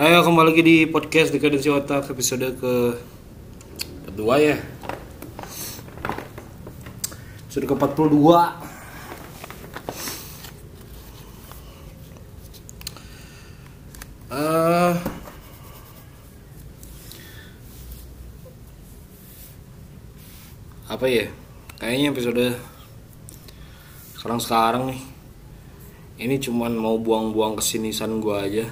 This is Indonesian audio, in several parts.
Ayo kembali lagi di podcast Dekadensi Otak episode ke kedua ya. Episode ke 42. Eh apa ya? Kayaknya episode sekarang-sekarang nih ini cuman mau buang-buang kesinisan gua aja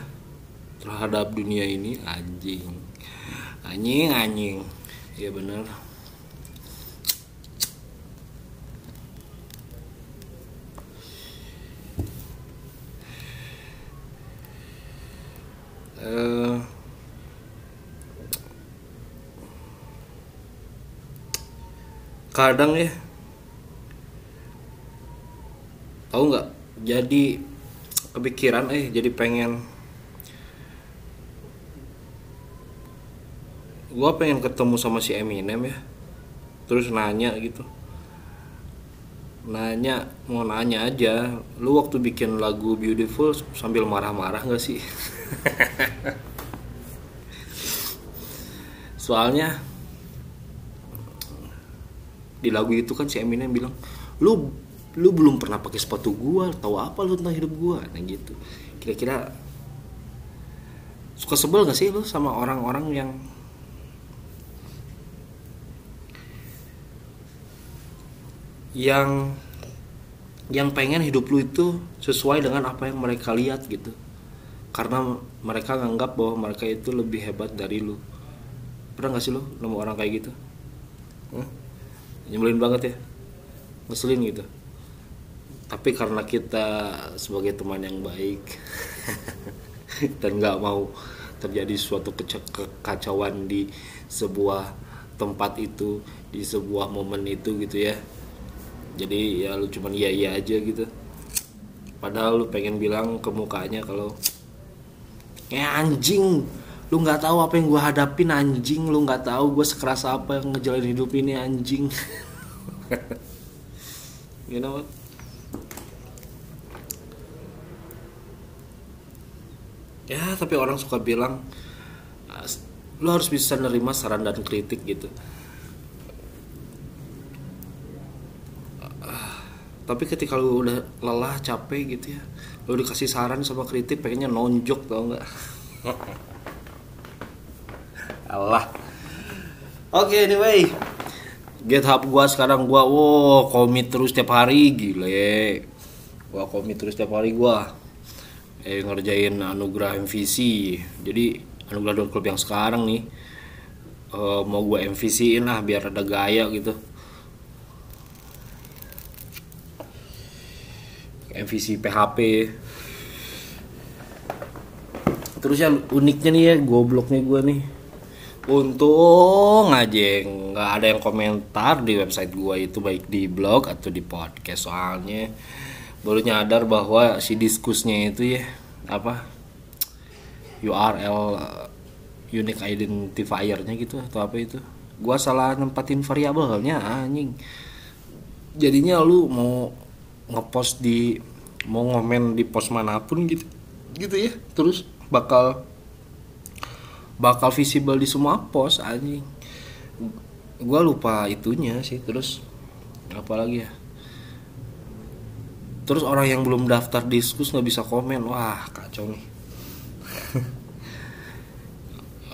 terhadap dunia ini anjing. Anjing anjing. Iya bener. Eh, kadang ya tahu nggak? Jadi kepikiran eh jadi pengen gua pengen ketemu sama si Eminem ya. Terus nanya gitu. Nanya mau nanya aja. Lu waktu bikin lagu Beautiful sambil marah-marah nggak sih? Soalnya di lagu itu kan si Eminem bilang lu lu belum pernah pakai sepatu gua tahu apa lu tentang hidup gua? Nah gitu. Kira-kira suka sebel gak sih lu sama orang-orang yang yang yang pengen hidup lu itu sesuai dengan apa yang mereka lihat gitu. Karena mereka nganggap bahwa mereka itu lebih hebat dari lu. Pernah gak sih lu nemu orang kayak gitu? Hah? nyebelin banget ya? Ngeselin gitu. Tapi karena kita sebagai teman yang baik dan nggak mau terjadi suatu kekacauan di sebuah tempat itu di sebuah momen itu gitu ya jadi ya lu cuman iya iya aja gitu. Padahal lu pengen bilang ke mukanya kalau ya anjing lu nggak tahu apa yang gua hadapin anjing. Lu nggak tahu gue sekeras apa yang ngejalanin hidup ini anjing. You know what? Ya tapi orang suka bilang "As- lu harus bisa nerima saran dan kritik gitu Ah, tapi ketika lu udah lelah capek gitu ya lu dikasih saran sama kritik pengennya nonjok tau nggak? Allah oke anyway. GitHub gua sekarang gua wow komit terus tiap hari gile. Gua komit terus tiap hari gua. Eh ngerjain anugerah MVC jadi anugerah club yang sekarang nih eh, mau gue MVC-in lah biar ada gaya gitu MVC PHP terus yang uniknya nih ya gobloknya gue nih. Untung aja nggak ada yang komentar di website gue itu baik di blog atau di podcast. Soalnya baru nyadar bahwa si diskusnya itu ya apa URL unique identifier-nya gitu atau apa itu. Gua salah nempatin variabelnya anjing. Jadinya lu mau ngepost di mau ngomen di post mana pun gitu. Gitu ya terus? Bakal bakal visible di semua post anjing. Gua lupa itunya sih terus apa lagi ya? Terus orang yang belum daftar diskus nggak bisa komen wah kacau nih.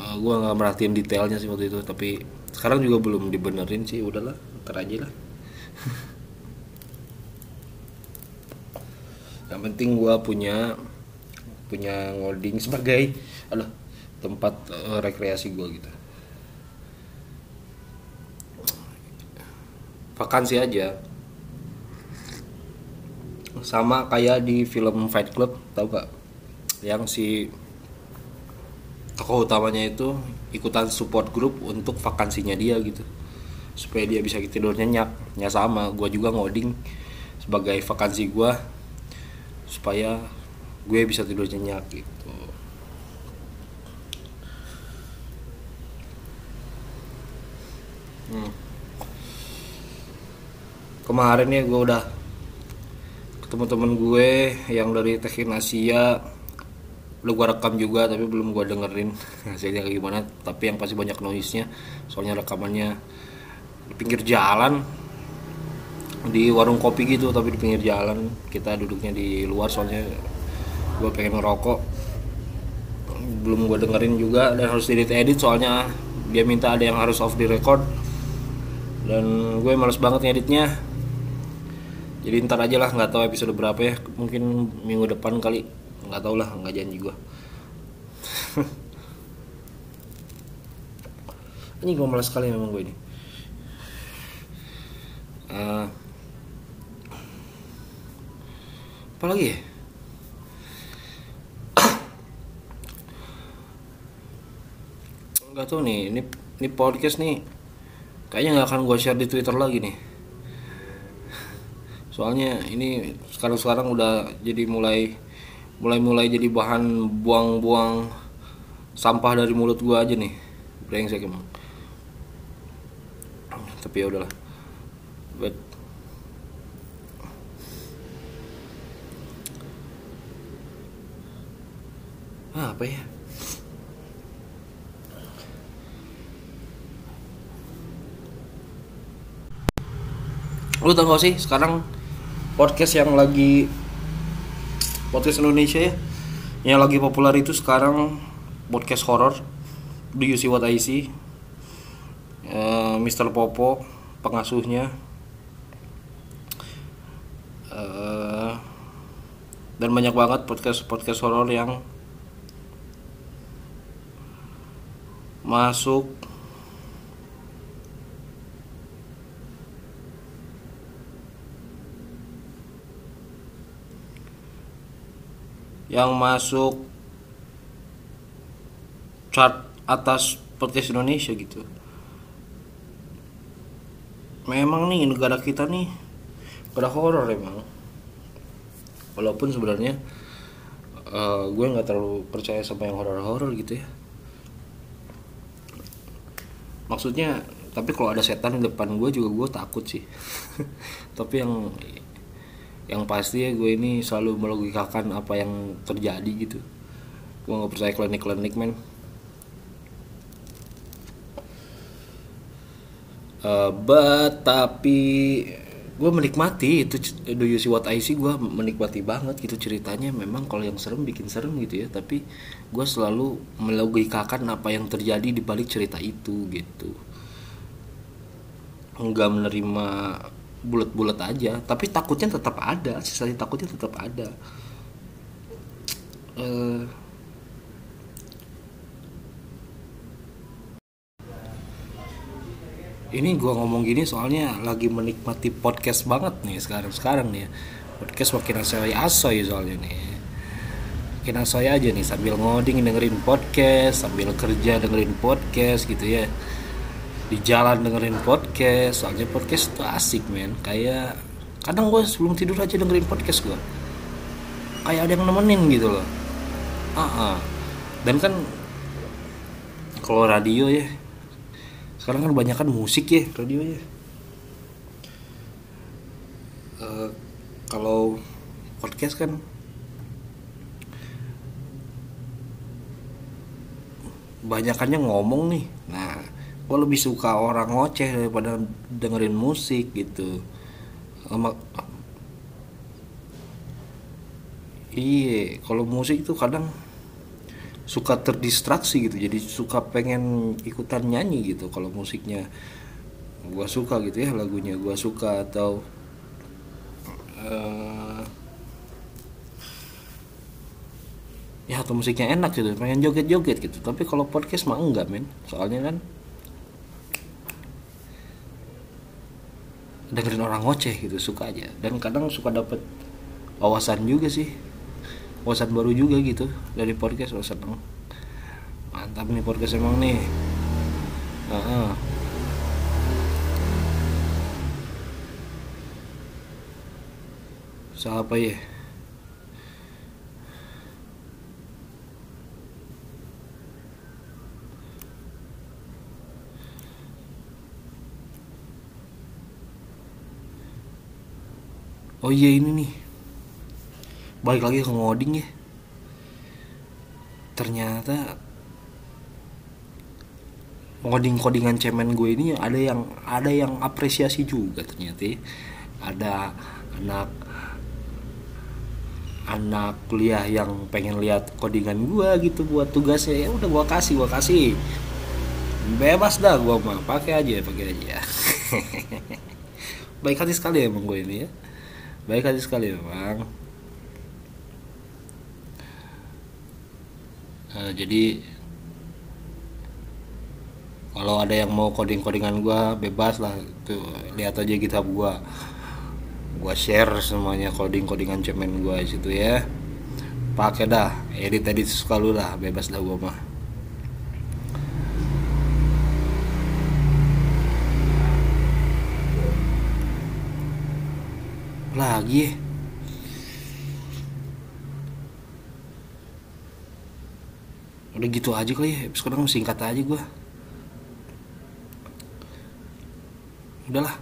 Eh, gua nggak merhatiin detailnya sih waktu itu tapi sekarang juga belum dibenerin sih udahlah ntar aja lah yang penting gua punya punya ngoding sebagai aduh tempat eh, rekreasi gua gitu. Vakansi aja. Sama kayak di film Fight Club tahu gak? Yang si tokoh utamanya itu ikutan support group untuk vakansinya dia gitu. Supaya dia bisa tidur nyenyak. Ya sama gue juga ngoding sebagai vakansi gue supaya gue bisa tidur nyenyak gitu. Hmm. kemarin ya gue udah ketemu temen gue yang dari Teknik Asia. Udah gua rekam juga tapi belum gua dengerin. Hasilnya kayak gimana tapi yang pasti banyak noise nya soalnya rekamannya di pinggir jalan di warung kopi gitu tapi di pinggir jalan. Kita duduknya di luar soalnya gua pengen ngerokok. Belum gua dengerin juga dan harus edit edit soalnya. Dia minta ada yang harus off di record. Dan gue males banget ngeditnya. Jadi ntar aja lah nggak tahu episode berapa ya. Mungkin minggu depan kali. Nggak tahu lah nggak janji gue ini gue malas sekali memang gue ini. Uh, apa lagi ya? Nggak tahu nih ini ini podcast nih kayaknya nggak akan gue share di twitter lagi nih. Soalnya ini sekarang sekarang udah jadi mulai mulai mulai jadi bahan buang-buang sampah dari mulut gua aja nih. Brengsek emang. Tapi ya udahlah. But ah, apa ya lu tau gak sih sekarang podcast yang lagi podcast Indonesia ya yang lagi populer itu sekarang podcast horror Do You See What I See uh, Mr. Popo pengasuhnya uh, dan banyak banget podcast podcast horror yang masuk yang masuk chart atas podcast Indonesia gitu. Memang nih negara kita nih negara horor emang. Walaupun sebenarnya uh, gue nggak terlalu percaya sama yang horor-horor gitu ya. Maksudnya tapi kalau ada setan di depan gue juga gue takut sih. tapi yang yang pasti ya gue ini selalu melogikakan apa yang terjadi gitu gue nggak percaya klinik-klinik men uh, but tapi gue menikmati itu do you see what I see? Gue menikmati banget gitu ceritanya. Memang kalau yang serem bikin serem gitu ya. Tapi gue selalu melogikakan apa yang terjadi di balik cerita itu gitu. Nggak menerima bulat-bulat aja. Tapi takutnya tetap ada. Sisa takutnya tetap ada. Uh, ini gua ngomong gini soalnya lagi menikmati podcast banget nih sekarang sekarang nih ya. podcast makin asoy asoy soalnya nih. Makin asoy aja nih sambil ngoding dengerin podcast sambil kerja dengerin podcast gitu ya. Di jalan dengerin podcast soalnya podcast tuh asik men. Kayak kadang gue sebelum tidur aja dengerin podcast gue kayak ada yang nemenin gitu loh. Uh -uh. dan kan kalau radio ya sekarang kan banyak kan musik ya radio ya uh, kalau podcast kan banyakannya ngomong nih. Nah gue lebih suka orang ngoceh daripada dengerin musik gitu. Lama, iya kalau musik itu kadang suka terdistraksi gitu. Jadi suka pengen ikutan nyanyi gitu kalau musiknya. Gue suka gitu ya lagunya gue suka atau uh, ya atau musiknya enak gitu pengen joget-joget gitu. Tapi kalau podcast mah enggak men. Soalnya kan dengerin orang ngoceh gitu suka aja. Dan kadang suka dapet wawasan juga sih wawasan baru juga gitu dari podcast wawasan mantap nih podcast emang nih. Uh -uh. siapa ya? Oh iya ini nih balik lagi ke ngoding ya. Ternyata ngoding codingan cemen gue ini ada yang ada yang apresiasi juga ternyata ada anak anak kuliah yang pengen lihat codingan gue gitu buat tugasnya. Ya udah gue kasih gue kasih. Bebas dah gue mah pakai aja pakai aja. Baik hati sekali emang gue ini ya. Baik hati sekali memang uh, jadi kalau ada yang mau coding codingan gue bebas lah. Tuh lihat aja kitab gue gue share semuanya coding codingan cemen gue situ ya. Pakai dah edit edit suka lu lah bebas dah gue mah. Lagi udah gitu aja kali ya sekarang singkat aja gue udahlah